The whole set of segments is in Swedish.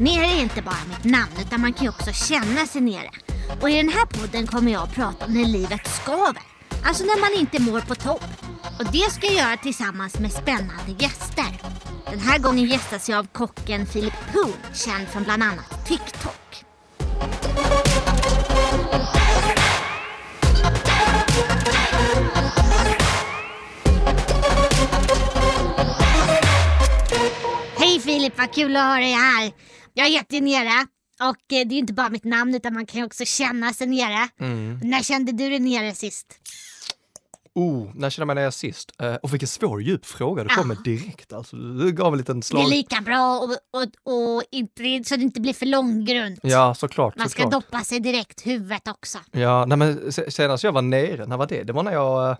Nere är inte bara mitt namn utan man kan ju också känna sig nere. Och i den här podden kommer jag att prata om när livet skaver. Alltså när man inte mår på topp. Och det ska jag göra tillsammans med spännande gäster. Den här gången gästas jag av kocken Philip Poon, känd från bland annat TikTok. Hej Filip, vad kul att ha dig här. Jag är jättenere och eh, det är ju inte bara mitt namn utan man kan ju också känna sig nere. När kände du dig nere sist? Oh, när kände man det sist? Eh, och vilken svår djup fråga, det Ja. kommer direkt alltså. Du gav en liten Det är slag. lika bra och, och, och inte, så det inte blir för långgrunt. Ja, såklart. Man ska såklart. doppa sig direkt huvudet också. Ja, nej men se- senast jag var nere, när var det? Det var när jag,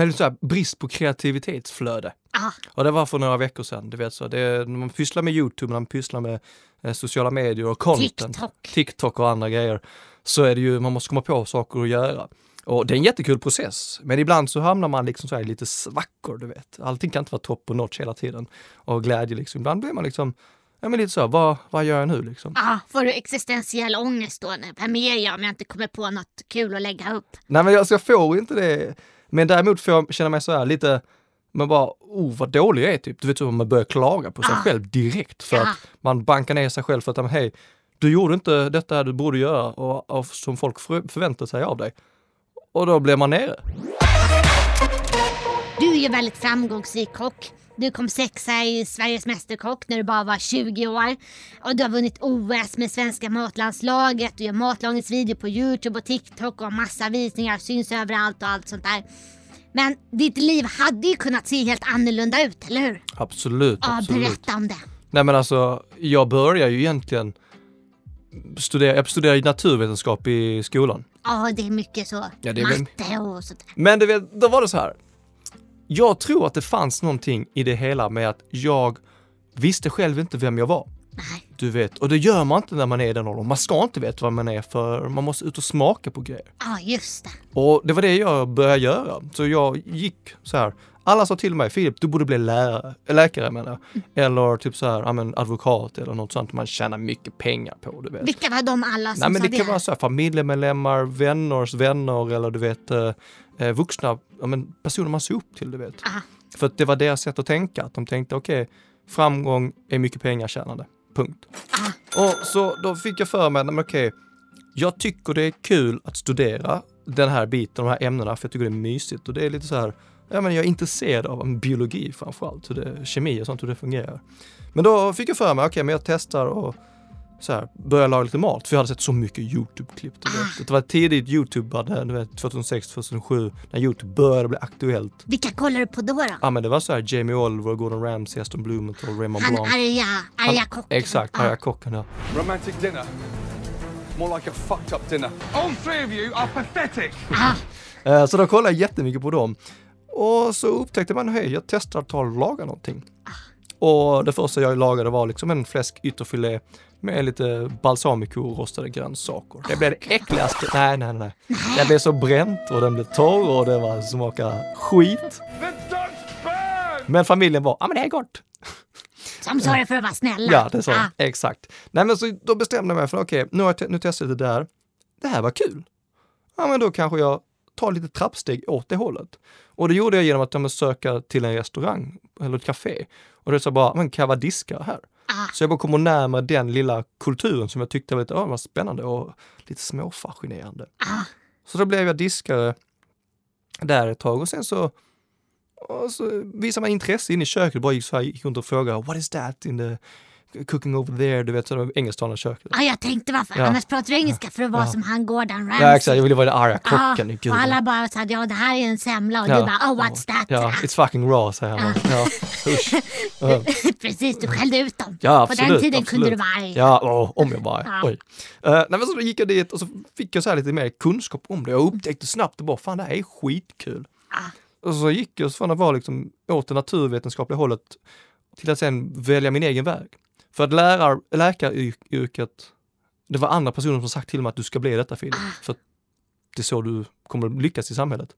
hade så här brist på kreativitetsflöde. Ja, Och det var för några veckor sedan, du vet så. Det, man pysslar med Youtube, man pysslar med eh, sociala medier och content, TikTok. TikTok och andra grejer, så är det ju, man måste komma på saker att göra. Och det är en jättekul process, men ibland så hamnar man liksom så här lite svackor, du vet. Allting kan inte vara topp och notch hela tiden. Och glädje liksom. Ibland blir man liksom, ja men lite så, vad, vad gör jag nu liksom? ja, får du existentiell ångest då? Vem är jag om jag inte kommer på något kul att lägga upp? Nej men alltså, jag får inte det. Men däremot får jag känna mig så här lite, man bara, oh vad dålig jag är typ. Du vet så man börjar klaga på sig Ah. själv direkt för Ja. att man bankar ner sig själv för att, men, hej, du gjorde inte detta du borde göra och, och som folk för, förväntar sig av dig. Och då blir man nere. Du är ju väldigt framgångsrik kock. Du kom sexa i Sveriges Mästerkock när du bara var 20 år. Och du har vunnit OS med svenska matlandslaget. Du gör matlagningsvideo på Youtube och TikTok och massa visningar. Syns överallt och allt sånt där. Men ditt liv hade ju kunnat se helt annorlunda ut, eller hur? Absolut, Ja, absolut. berätta om det. Nej men alltså, jag börjar ju egentligen studera, jag studerar ju naturvetenskap i skolan. Ja, det är mycket så. Ja, det är Matte och sånt där. Men du vet, då var det så här. Jag tror att det fanns någonting i det hela med att jag visste själv inte vem jag var. Nej. Du vet, och det gör man inte när man är i den åldern. Man ska inte veta vad man är för man måste ut och smaka på grejer. Ja, just det. Och det var det jag började göra. Så jag gick så här. Alla sa till mig, Filip, du borde bli lärare, läkare menar jag. Eller typ så här, ja, men advokat eller något sånt man tjänar mycket pengar på, du vet. Vilka var de alla som Nej men sa det kan det? vara så här, familjemedlemmar, vänners vänner eller du vet eh, eh, vuxna ja, men personer man ser upp till, du vet. Ah, För att det var deras sätt att tänka, att de tänkte okej, framgång är mycket pengar tjänande. Punkt. ah, Och så då fick jag för mig, men okej, jag tycker det är kul att studera den här biten, de här ämnena, för jag tycker det är mysigt och det är lite så här, ja men jag är intresserad av biologi framförallt, hur det, kemi och sånt, hur det fungerar. Men då fick jag för mig, okej men jag testar och så här, börjar laga lite mat, för jag hade sett så mycket YouTube-klipp. Vet. Det var tidigt YouTube, du vet 2006, 2007, när YouTube började bli aktuellt. vilka kollar du på då? då? Ja men det var så här Jamie Oliver, Gordon Ramsay, Aston Blumenthal, Raymond Han Blanc. arga, arga kocken. Exakt, Ah. arga kocken ja. Romantic dinner. More like a fucked up dinner. All three of you are pathetic. Ah, Eh, Så då kollade jag jättemycket på dem. Och så upptäckte man, hej, jag testar att ta och laga någonting. Och det första jag lagade var liksom en fläsk ytterfilé med lite balsamico och rostade grönsaker. Det blev det äckligaste. Nej, nej, nej. Det blev så bränt och den blev torr och det var smaka skit. Men familjen var, ja men det är gott. som sa det för att vara snälla. Ja, det sa Ah. Exakt. Nej men så då bestämde jag mig för, okej, nu har jag nu testat det där. Det här var kul. Ja men då kanske jag tar lite trappsteg åt det hållet. Och det gjorde jag genom att ja, söka till en restaurang eller ett café. Och det sa bara, men kan jag vara diskare här? ah. Så jag bara kommer närmare den lilla kulturen som jag tyckte var lite oh, var spännande och lite småfascinerande. Ah. Så då blev jag diskare där ett tag och sen så, och så visade man intresse in i köket, bara gick så här, gick runt och frågade what is that in the cooking over there, du vet, engelsktalande köket. Ah, jag tänkte varför, Ja. annars pratar du engelska för att vara Ja. som han Gordon Ramsay. Ja exakt, jag ville vara den arga Ah, kocken. Gud, och alla bara sa ja det här är en semla och Ja. du bara oh what's that? Ja, it's fucking raw säger han. Ja. Ja. Precis, du skällde ut dem. Ja, På absolut. den tiden absolut. kunde du vara arg. Ja, åh, om jag bara. Ja. Oj. Uh, nej, men så gick jag dit och så fick jag så här lite mer kunskap om det. Jag upptäckte snabbt att bara, fan det här är skitkul. Ah. Och så gick jag från att vara liksom åt det naturvetenskapliga hållet till att sen välja min egen väg. För att lärar, läkaryrket, det var andra personer som sagt till mig att du ska bli detta Filip. Ah. För att det är så du kommer lyckas i samhället.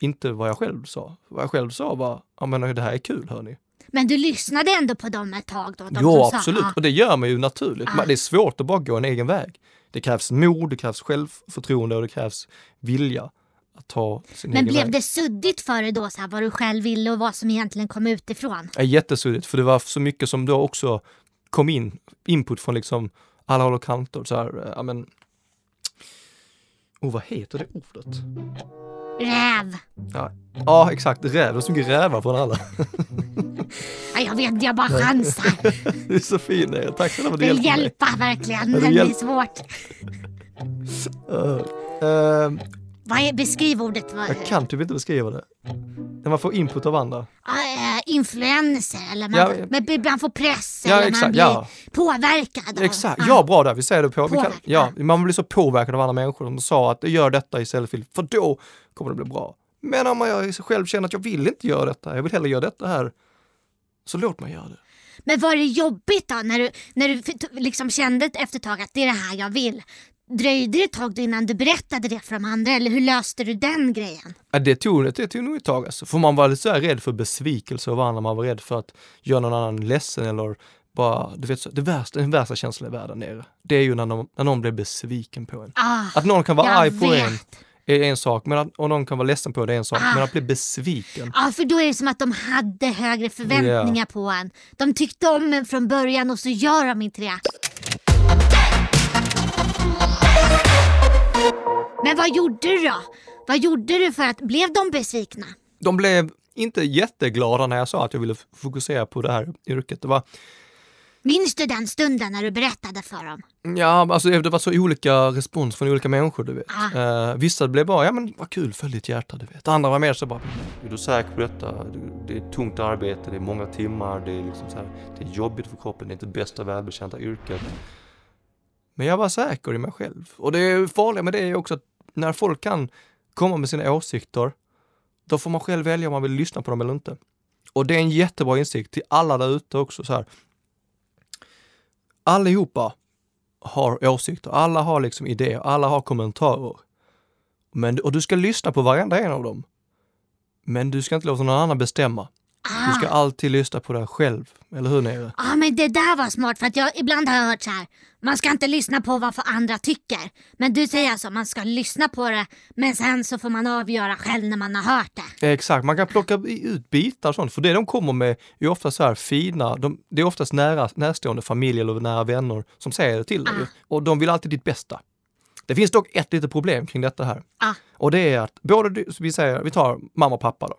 Inte vad jag själv sa. Vad jag själv sa var, ja men det här är kul hörni. Men du lyssnade ändå på dem ett tag då? Jo, som sa, absolut. ja. Och det gör man ju naturligt. Ah. Det är svårt att bara gå en egen väg. Det krävs mod, det krävs självförtroende och det krävs vilja att ta sin Men egen blev väg. det suddigt för dig då, så här, vad du själv ville och vad som egentligen kom utifrån? jättesuddigt för det var så mycket som då också kom in, input från liksom alla håll och kanter. Så här, eh, ja men, oh vad heter det ordet? Räv. Ja, ja exakt, räv, det är så mycket rävar från alla. Ja, jag vet, jag bara chansar. det är så fint, eh, tack snälla för att du Vill hjälper mig. hjälpa verkligen, Ja, du det är hjälp- svårt. Uh, uh, Vad är, beskriv ordet. Vad, jag kan typ inte beskriva det. När man får input av andra. äh, influenser, eller man, Ja, men man får press, Ja, eller exakt, man blir ja. påverkad. av- Exakt, ja bra där, vi säger det på. Kan, ja, man blir så påverkad av andra människor som sa att gör detta istället för, för då kommer det bli bra. Men om jag själv känner att jag vill inte göra detta, jag vill hellre göra detta här, så låt mig göra det. Men var det jobbigt då när du, när du liksom kände efter ett tag att det är det här jag vill? Dröjde det ett tag innan du berättade det för de andra eller hur löste du den grejen? Ja, det tog, det tog nog ett tag alltså. För man var lite så här rädd för besvikelse av andra, man var rädd för att göra någon annan ledsen eller bara, du vet, så, det värsta, den värsta känslan i världen nere. Det är ju när någon, när någon blir besviken på en. Ah, Att någon kan vara arg på vet. en är en sak, men att, och någon kan vara ledsen på det är en sak, Ah. men att bli besviken. Ja, för då är det som att de hade högre förväntningar på en. De tyckte om en från början och så gör de inte det. Men vad gjorde du då? Vad gjorde du för att, blev de besvikna? de blev inte jätteglada när jag sa att jag ville fokusera på det här yrket. Det var, Minns du den stunden när du berättade för dem? ja, alltså det var så olika respons från olika människor, du vet. Ah. Eh, vissa blev bara, ja men vad kul, följ ditt hjärta, du vet. Andra var mer så bara, är du säker på detta? Det är ett tungt arbete, det är många timmar, det är liksom så här, det är jobbigt för kroppen, det är inte bästa välbekänta yrket. Men jag var säker i mig själv. Och det farliga med det är också att när folk kan komma med sina åsikter, då får man själv välja om man vill lyssna på dem eller inte. Och det är en jättebra insikt till alla där ute också. Så här. Allihopa har åsikter, alla har liksom idéer, alla har kommentarer. Men, och du ska lyssna på varenda en av dem. Men du ska inte låta någon annan bestämma. Du ska alltid lyssna på dig själv, eller hur nere? Ja men det där var smart för att jag ibland har jag hört så här. Man ska inte lyssna på vad för andra tycker. Men du säger alltså man ska lyssna på det men sen så får man avgöra själv när man har hört det. Exakt, man kan plocka ut bitar och sånt, för det de kommer med är ofta så här fina, de, det är oftast nära, närstående familj eller nära vänner som säger det till dig. Ah. Och de vill alltid ditt bästa. Det finns dock ett litet problem kring detta här. Ah. Och det är att både, du- vi säger, vi tar mamma och pappa då.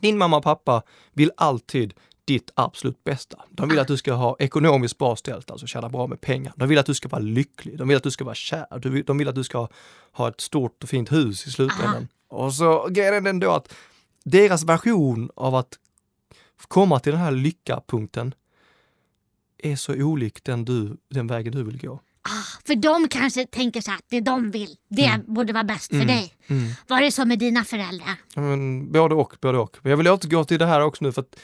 Din mamma och pappa vill alltid ditt absolut bästa. De vill att du ska ha ekonomiskt bra ställt, alltså tjäna bra med pengar. De vill att du ska vara lycklig, de vill att du ska vara kär, de vill att du ska ha ett stort och fint hus i slutändan. Och så grejen är den då att deras version av att komma till den här lyckapunkten är så olik den, du, den vägen du vill gå. Ah, för de kanske tänker så att det de vill, det borde vara bäst för dig. Mm. Var det så med dina föräldrar? Ja, Men, både och, både och. Men jag vill återgå till det här också nu för att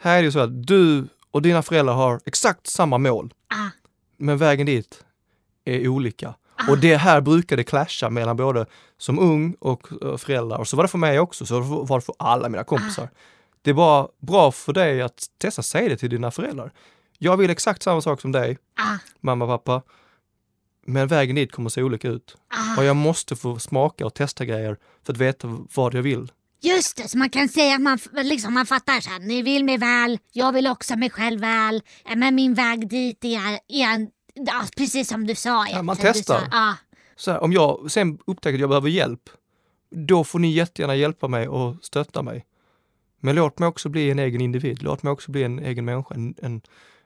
här är det så att du och dina föräldrar har exakt samma mål, Ah, men vägen dit är olika. Och det här brukar det clasha mellan både som ung och eh, föräldrar. Och så var det för mig också, så var det för alla mina kompisar. Det är bara bra för dig att testa säga det till dina föräldrar. Jag vill exakt samma sak som dig, ah, mamma och pappa. Men vägen dit kommer att se olika ut. ah. Och jag måste få smaka och testa grejer för att veta vad jag vill. Just det, så man kan säga att man, liksom, man fattar så här, ni vill mig väl, jag vill också mig själv väl, eh, men min väg dit är, är ja, precis som du sa. Ja, man. Du testar. sa, Ja, Så här, om jag sen upptäcker att jag behöver hjälp, då får ni jättegärna hjälpa mig och stötta mig. Men låt mig också bli en egen individ, låt mig också bli en egen människa, en, en,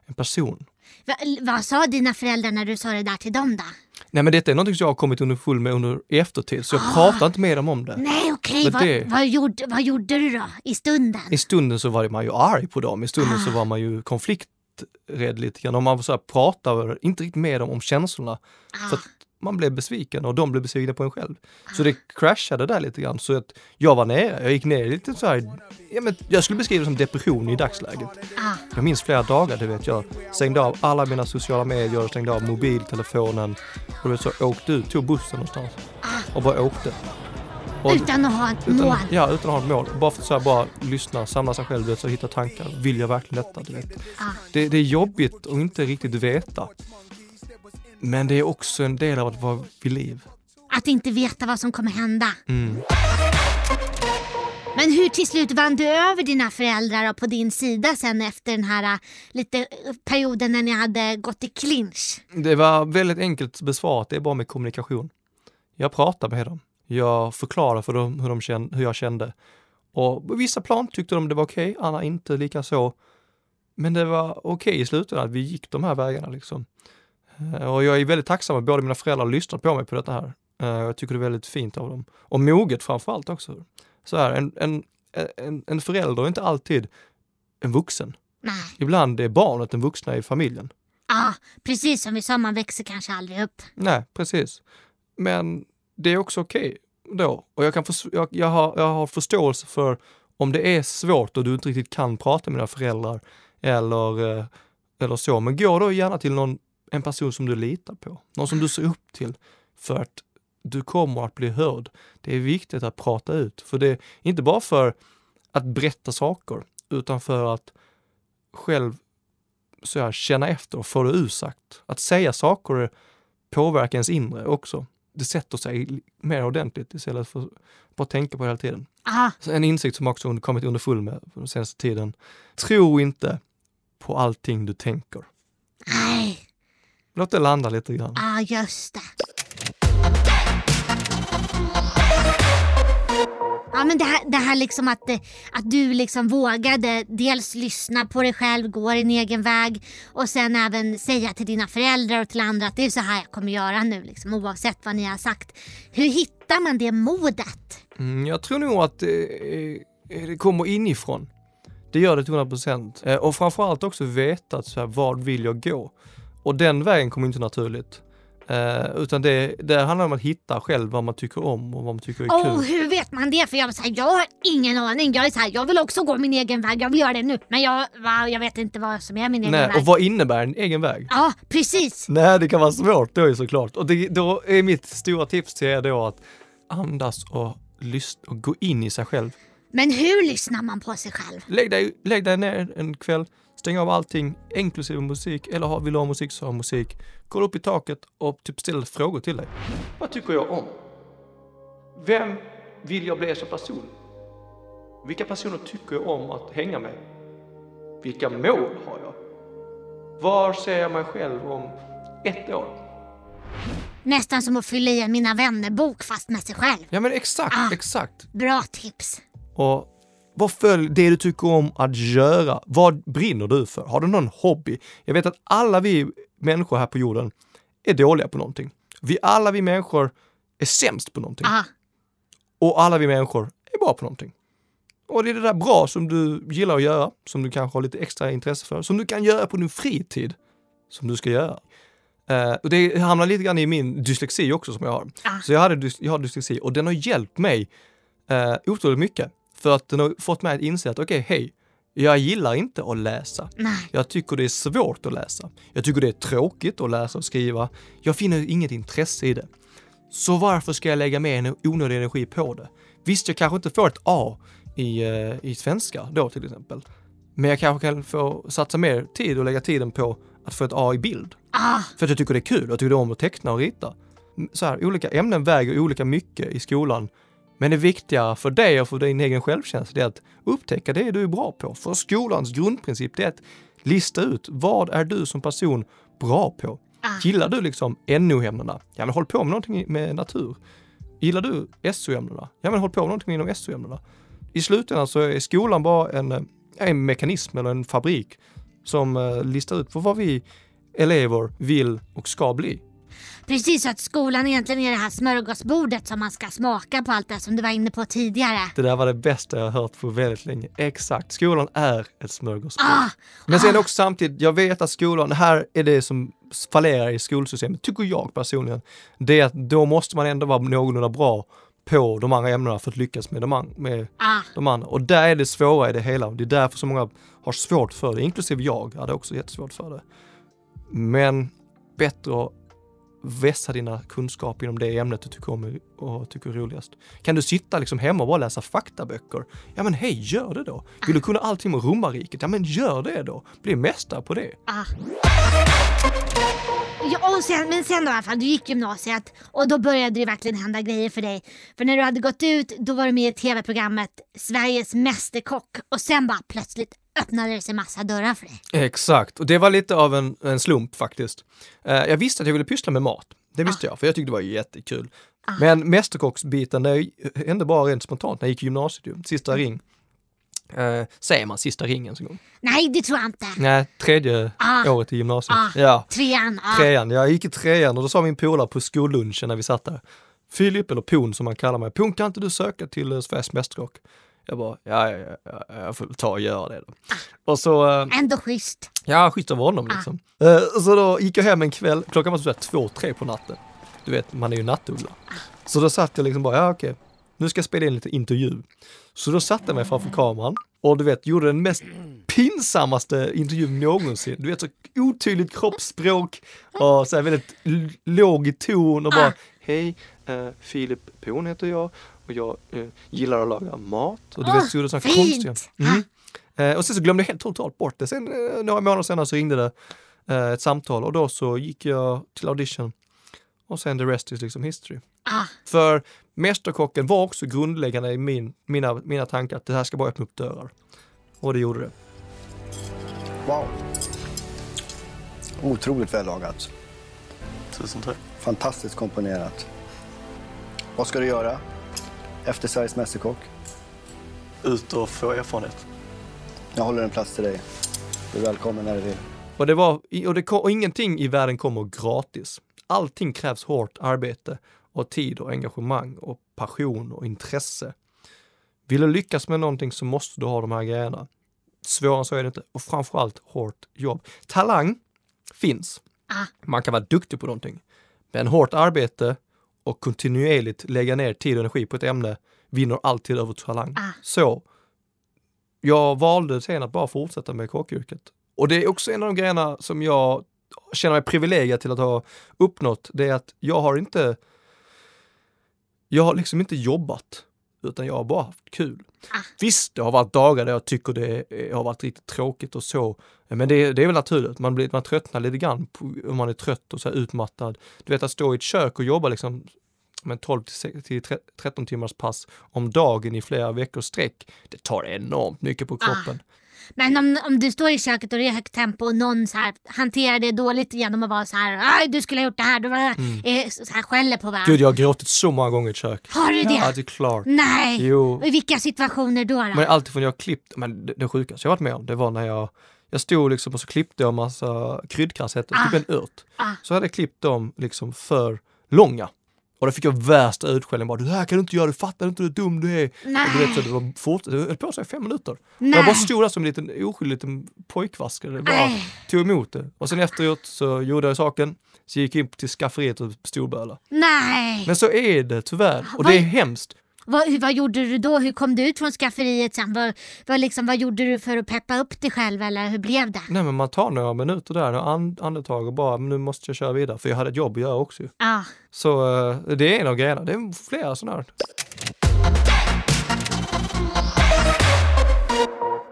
en person. Va, vad sa dina föräldrar när du sa det där till dem då? Nej men detta är något som jag har kommit underfull med under i eftertid, så jag pratar inte med dem om det. Nej okej, Men vad, det- vad, gjorde, vad gjorde du då i stunden? I stunden så var man ju arg på dem, i stunden så var man ju konflikträdd lite grann. Och man så här pratade inte riktigt med dem om känslorna. För att man blev besviken och de blev besvikna på en själv. Så det crashade där lite grann. Så att jag var nere, jag gick ner lite så här, ja, men jag skulle beskriva det som depression i dagsläget. Ah, Jag minns flera dagar, du vet, jag stängde av alla mina sociala medier, jag stängde av mobiltelefonen och du vet, så åkte ut, tog bussen någonstans och bara åkte. Och- Utan att ha ett Utan, mål. ja, utan att ha ett mål. Bara för att så här, bara lyssna, samla sig själv, vet, så hitta tankar. Vill jag verkligen detta? Du vet. Ja. Det, det är jobbigt att inte riktigt veta. Men det är också en del av att vara vid liv. Att inte veta vad som kommer hända. Mm. Men hur till slut vann du över dina föräldrar på din sida sen efter den här äh, lite äh, perioden när ni hade gått i clinch? Det var väldigt enkelt besvarat, det är bara med kommunikation. Jag pratade med dem. Jag förklarade för dem hur, de kände, hur jag kände. Och på vissa plan tyckte de det var okej, andra inte lika så. Men det var okej i slutändan att vi gick de här vägarna liksom. Eh, Och jag är väldigt tacksam att båda mina föräldrar har lyssnat på mig på detta här. Eh, Jag tycker det är väldigt fint av dem. Och moget framförallt också. Så här, en, en, en, en förälder är inte alltid en vuxen. Nej. Ibland är barnet den vuxna i familjen. Ja, precis som vi sa, man växer kanske aldrig upp. Nej, precis. Men det är också okej då. Och jag, kan jag, jag, har, jag har förståelse för om det är svårt och du inte riktigt kan prata med dina föräldrar eller, eh, eller så. Men gå då gärna till någon, en person som du litar på. Någon som du ser upp till. För att du kommer att bli hörd. Det är viktigt att prata ut. För det är inte bara för att berätta saker, utan för att själv så här, känna efter och få det ursagt. Att säga saker påverkar ens inre också. Det sätter sig mer ordentligt istället för att bara tänka på det hela tiden. Så en insikt som också kommit underfull med den senaste tiden. Tro inte på allting du tänker. nej. Låt det landa lite grann. Ja, just det. Ja, men det här, det här liksom att, eh, att du liksom vågade dels lyssna på dig själv, gå din egen väg och sen även säga till dina föräldrar och till andra att det är så här jag kommer göra nu, liksom, oavsett vad ni har sagt. Hur hittar man det modet? Mm, jag tror nog att det, eh, det kommer inifrån. Det gör det till 100 procent. Eh, Och framförallt också veta att så här, vad vill jag gå? Och den vägen kommer inte naturligt. Eh, utan det, det handlar om att hitta själv vad man tycker om och vad man tycker är Åh, kul. hur vet man det? För jag, så här, jag har ingen aning. Jag är så här, jag vill också gå min egen väg, jag vill göra det nu. Men jag, va, jag vet inte vad som är min egen Nej, väg. och vad innebär en egen väg? Ja, precis. Nej, det kan vara svårt då ju såklart. Och det, då är mitt stora tips till er då att andas och lyssna och gå in i sig själv. Men hur lyssnar man på sig själv? Lägg dig, lägg dig ner en kväll, stäng av allting, inklusive musik, eller ha- vill du ha musik så ha musik. Kolla upp i taket och typ ställ frågor till dig. Vad tycker jag om? Vem vill jag bli som person? Vilka personer tycker jag om att hänga med? Vilka mål har jag? Var ser jag mig själv om ett år? Nästan som att fylla i en Mina vänner-bok fast med sig själv. Ja men exakt, Ah. exakt. Bra tips. Och vad följ det du tycker om att göra. Vad brinner du för? Har du någon hobby? Jag vet att alla vi människor här på jorden är dåliga på någonting. Vi alla vi människor är sämst på någonting. Aha. Och alla vi människor är bra på någonting. Och det är det där bra som du gillar att göra, som du kanske har lite extra intresse för, som du kan göra på din fritid, som du ska göra. Eh, och det hamnar lite grann i min dyslexi också som jag har. Ah. Så jag, hade, jag har dyslexi och den har hjälpt mig uh, otroligt mycket. För att den har fått mig att inse att okej, hej, jag gillar inte att läsa. Nej. Jag tycker det är svårt att läsa. Jag tycker det är tråkigt att läsa och skriva. Jag finner inget intresse i det. Så varför ska jag lägga mer en onödig energi på det? Visst, jag kanske inte får ett A i, eh, i svenska då till exempel. Men jag kanske kan få satsa mer tid och lägga tiden på att få ett A i bild. Ah, För att jag tycker det är kul. Jag tycker om att teckna och rita. Så här, olika ämnen väger olika mycket i skolan. Men det viktiga för dig och för din egen självkänsla är att upptäcka det du är bra på. För skolans grundprincip är att lista ut vad är du som person bra på. Ah. Gillar du liksom NO-ämnena? Ja, men håll på med någonting med natur. Gillar du SO-ämnena? Ja, men håll på med någonting inom SO-ämnena. I slutändan så är skolan bara en, eh, en mekanism eller en fabrik som eh, listar ut på vad vi elever vill och ska bli. Precis så att skolan egentligen är det här smörgåsbordet som man ska smaka på allt det som du var inne på tidigare. Det där var det bästa jag har hört på väldigt länge. Exakt, skolan är ett smörgåsbord. Ah, Men sen också samtidigt, jag vet att skolan, här är det som fallerar i skolsystemet, tycker jag personligen. Det är att då måste man ändå vara någorlunda bra på de andra ämnena för att lyckas med de, an- med ah, de andra. Och där är det svåra i det hela. Det är därför så många har svårt för det, inklusive jag hade också jättesvårt för det. Men bättre att vässa dina kunskaper inom det ämnet du tycker om och tycker är roligast? Kan du sitta liksom hemma och bara läsa faktaböcker? Ja men hej, gör det då! Vill du kunna allting om romarriket? Ja men gör det då! Bli mästare på det! Ah. Ja, och sen, men sen då i alla fall, du gick gymnasiet och då började det verkligen hända grejer för dig. För när du hade gått ut, då var du med i tv-programmet Sveriges Mästerkock och sen bara plötsligt öppnade det sig massa dörrar för dig. Exakt, och det var lite av en, en slump faktiskt. Eh, jag visste att jag ville pyssla med mat. Det visste jag, för jag tyckte det var jättekul. Men mästerkocksbiten, det hände bara rent spontant när jag gick i gymnasiet. Sista ring. Eh, säger man sista ringen en gång? Nej, det tror jag inte. Nej, tredje Ah. året i gymnasiet. Ah. Ja, Trean, ja. trean. Jag gick i trean och då sa min polare på skollunchen när vi satt där. Filip, eller Pon som man kallar mig. Pon, kan inte du söka till Sveriges Mästerkock? Jag bara, ja, ja, ja, ja, jag får ta och göra det då. Och så, eh, Ändå schysst. ja, schysst av honom liksom. Eh, så då gick jag hem en kväll, klockan var sådär två, tre på natten. Du vet, man är ju nattuggla. Så då satt jag liksom bara, ja okej, nu ska jag spela in lite intervju. Så då satte jag mig framför kameran och du vet, gjorde den mest pinsammaste intervjun någonsin. Du vet, så otydligt kroppsspråk och så här väldigt låg i ton och bara, hej, eh, Filip Poon heter jag och jag eh, gillar att laga mat. Och du Åh, vet, så gjorde sådana konstiga. Mm. Eh, och sen så glömde jag helt totalt bort det. Sen eh, några månader senare så ringde det eh, ett samtal och då så gick jag till audition och sen the rest is liksom history. Ah, För Mästerkocken var också grundläggande i min, mina, mina tankar att det här ska bara öppna upp dörrar. Och det gjorde det. Wow. Otroligt vällagat. Tusen tack. Fantastiskt komponerat. Vad ska du göra efter Sveriges Mästerkock? Ut och få erfarenhet. Jag håller en plats till dig. Du är välkommen när du vill. Och, det var, och, det, kom- och ingenting i världen kommer gratis. Allting krävs hårt arbete och tid och engagemang och passion och intresse. Vill du lyckas med någonting så måste du ha de här grejerna. Svårare än så är det inte. Och framförallt hårt jobb. Talang finns. ah. Man kan vara duktig på någonting. Men hårt arbete och kontinuerligt lägga ner tid och energi på ett ämne vinner alltid över talang. Ah. Så jag valde sen att bara fortsätta med kockyrket. Och det är också en av de grejerna som jag känner mig privilegierad till att ha uppnått. Det är att jag har inte, jag har liksom inte jobbat utan jag har bara haft kul. Ah. Visst, det har varit dagar där jag tycker det eh, har varit riktigt tråkigt och så. Men det, det är väl naturligt, man, blir, man tröttnar lite grann om man är trött och så utmattad. Du vet att stå i ett kök och jobba liksom med 12 till se- till tre- 13 timmars pass om dagen i flera veckors sträck. Det tar enormt mycket på kroppen. Men om, om du står i köket och det är högt tempo och någon så här hanterar det dåligt genom att vara så här, "Aj, du skulle ha gjort det här, du var, eh, så här skäller på varandra. Gud, jag har gråtit så många gånger i kök. Har du det? Ja, det är klart. Nej! Jo. I vilka situationer då? då? Men allt från jag har klippt, men det, det sjukaste jag varit med om, det var när jag jag stod liksom och så klippte jag massa kryddkass, heter det, typ en ört. Ah. Så hade jag klippt dem liksom för långa. Och då fick jag värsta utskällningen bara, det här kan du inte göra, du fattar inte hur dum du är. Nej. Och du vet, så det var fort, det höll på i fem minuter. Och Nej. jag bara stod där som en liten oskyldig liten pojkvaskare, bara Nej. tog emot det. Och sen efteråt så gjorde jag saken, så gick jag in till skafferiet och storbölade. Nej! Men så är det tyvärr, och Vad- det är hemskt. Vad, vad gjorde du då? Hur kom du ut från skafferiet sen? Vad, vad, liksom, vad gjorde du för att peppa upp dig själv eller hur blev det? Nej men man tar några minuter där, and- andetag och bara, men nu måste jag köra vidare, för jag hade ett jobb att göra också ju. Ja. Så eh, det är en av grejerna, det är flera sådana här.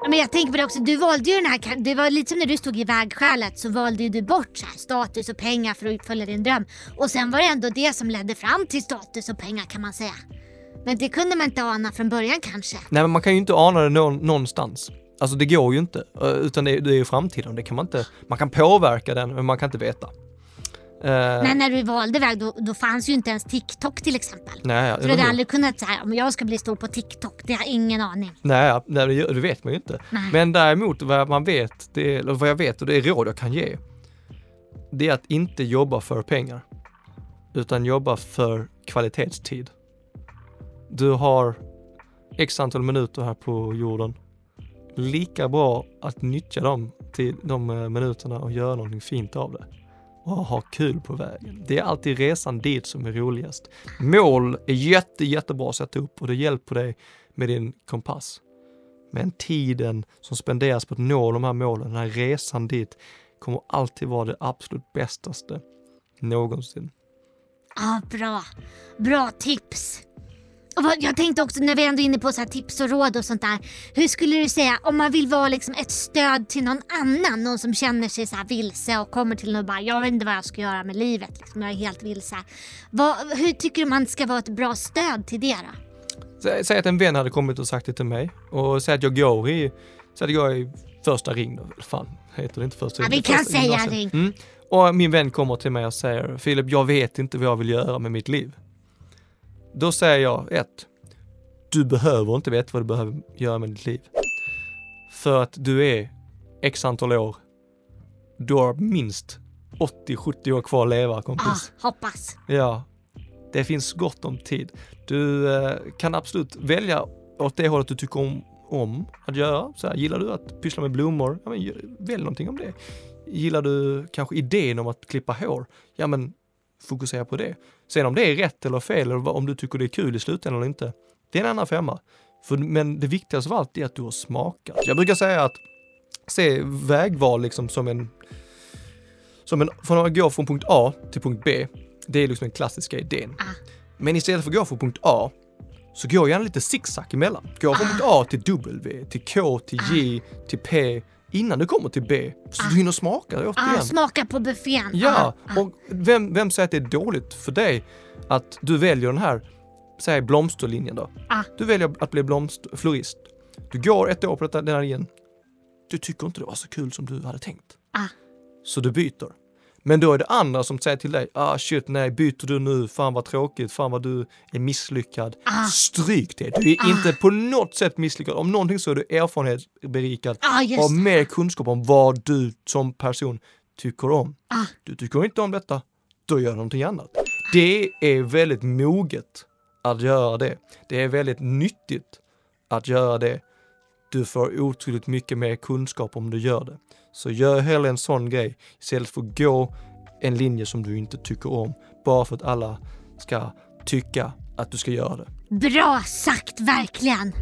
Men jag tänker på det också, du valde ju den här, det var lite som när du stod i vägskälet så valde du bort så här, status och pengar för att uppfylla din dröm. Och sen var det ändå det som ledde fram till status och pengar kan man säga. Men det kunde man inte ana från början kanske. Nej men man kan ju inte ana det någon, någonstans. Alltså det går ju inte, eh, utan det, det är ju framtiden, det kan man inte, man kan påverka den men man kan inte veta. Eh, Men när du valde väg då, då fanns ju inte ens TikTok till exempel. nej, Så du hade aldrig kunnat säga om jag ska bli stor på TikTok, det har jag ingen aning. Nej, nej det, det vet man ju inte. Nej. Men däremot vad man vet, det, eller vad jag vet och det är råd jag kan ge, det är att inte jobba för pengar, utan jobba för kvalitetstid. Du har x antal minuter här på jorden. Lika bra att nyttja dem till de eh, minuterna och göra någonting fint av det. Och ha kul på vägen. Det är alltid resan dit som är roligast. Mål är jätte, jättebra att sätta upp och det hjälper dig med din kompass. Men tiden som spenderas på att nå de här målen, den här resan dit, kommer alltid vara det absolut bästaste någonsin. Ja, bra. Bra tips. Jag tänkte också när vi ändå är inne på så tips och råd och sånt där. Hur skulle du säga om man vill vara liksom ett stöd till någon annan, någon som känner sig så vilse och kommer till en och bara jag vet inte vad jag ska göra med livet, liksom, jag är helt vilse. Vad, hur tycker du man ska vara ett bra stöd till det då? Sä- Säg att en vän hade kommit och sagt det till mig och säg att jag går i, säg att jag i första ring då. Fan, heter det inte första Ja, ring? vi Det kan säga ring. Mm. Och min vän kommer till mig och säger, Filip, jag vet inte vad jag vill göra med mitt liv. Då säger jag, ett, du behöver inte veta vad du behöver göra med ditt liv. För att du är x antal år, du har minst 80-70 år kvar att leva kompis. hoppas. Ja, det finns gott om tid. Du eh, kan absolut välja åt det hållet du tycker om, om att göra. Så här, gillar du att pyssla med blommor? Ja, men, välj någonting om det. Gillar du kanske idén om att klippa hår? Ja, men fokusera på det. Sen om det är rätt eller fel eller om du tycker det är kul i slutändan eller inte, det är en annan femma. För, men det viktigaste av allt är att du har smakat. Jag brukar säga att se vägval liksom som en som en, från att gå från punkt A till punkt B, det är liksom den klassiska idén. Ah. Men istället för att gå från punkt A, så går gärna lite zigzag emellan. Gå från punkt A till W, till K, till J, till P, innan du kommer till B. Så du hinner smaka Ah, återigen. smaka på buffén. Ja, Ah, ah. och vem, vem säger att det är dåligt för dig att du väljer den här, säg blomsterlinjen då. Ah. Du väljer att bli blomster, florist. Du går ett år på detta, den här linjen. Du tycker inte det var så kul som du hade tänkt. Ah. Så du byter. Men då är det andra som säger till dig, ah shit nej byter du nu, fan vad tråkigt, fan vad du är misslyckad. Ah. Stryk det, du är inte på något sätt misslyckad. Om någonting så är du erfarenhetsberikad Ah, det. mer kunskap om vad du som person tycker om. Ah. Du tycker inte om detta, då gör du någonting annat. Det är väldigt moget att göra det. Det är väldigt nyttigt att göra det. Du får otroligt mycket mer kunskap om du gör det. Så gör hellre en sån grej istället för att gå en linje som du inte tycker om bara för att alla ska tycka att du ska göra det. Bra sagt, verkligen.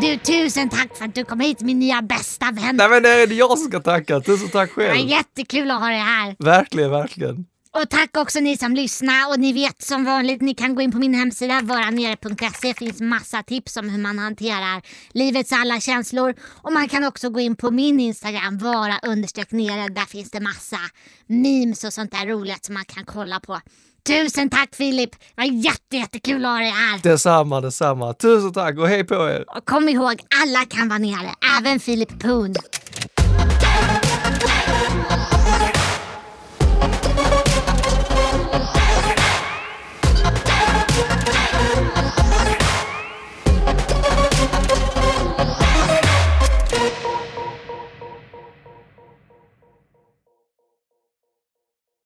Du, tusen tack för att du kom hit min nya bästa vän. Nej men det är jag som ska tacka. Tusen tack Det var själv. jättekul att ha dig här. Verkligen, verkligen. Och tack också ni som lyssnar och ni vet som vanligt ni kan gå in på min hemsida varanere.se. Det finns massa tips om hur man hanterar livets alla känslor. Och man kan också gå in på min Instagram vara understreck nere. Där finns det massa memes och sånt där roligt som man kan kolla på. Tusen tack Filip! Det var jätte, jättekul att ha dig här. Detsamma, detsamma. Tusen tack och hej på er. Och kom ihåg, alla kan vara nere, även Filip Poon.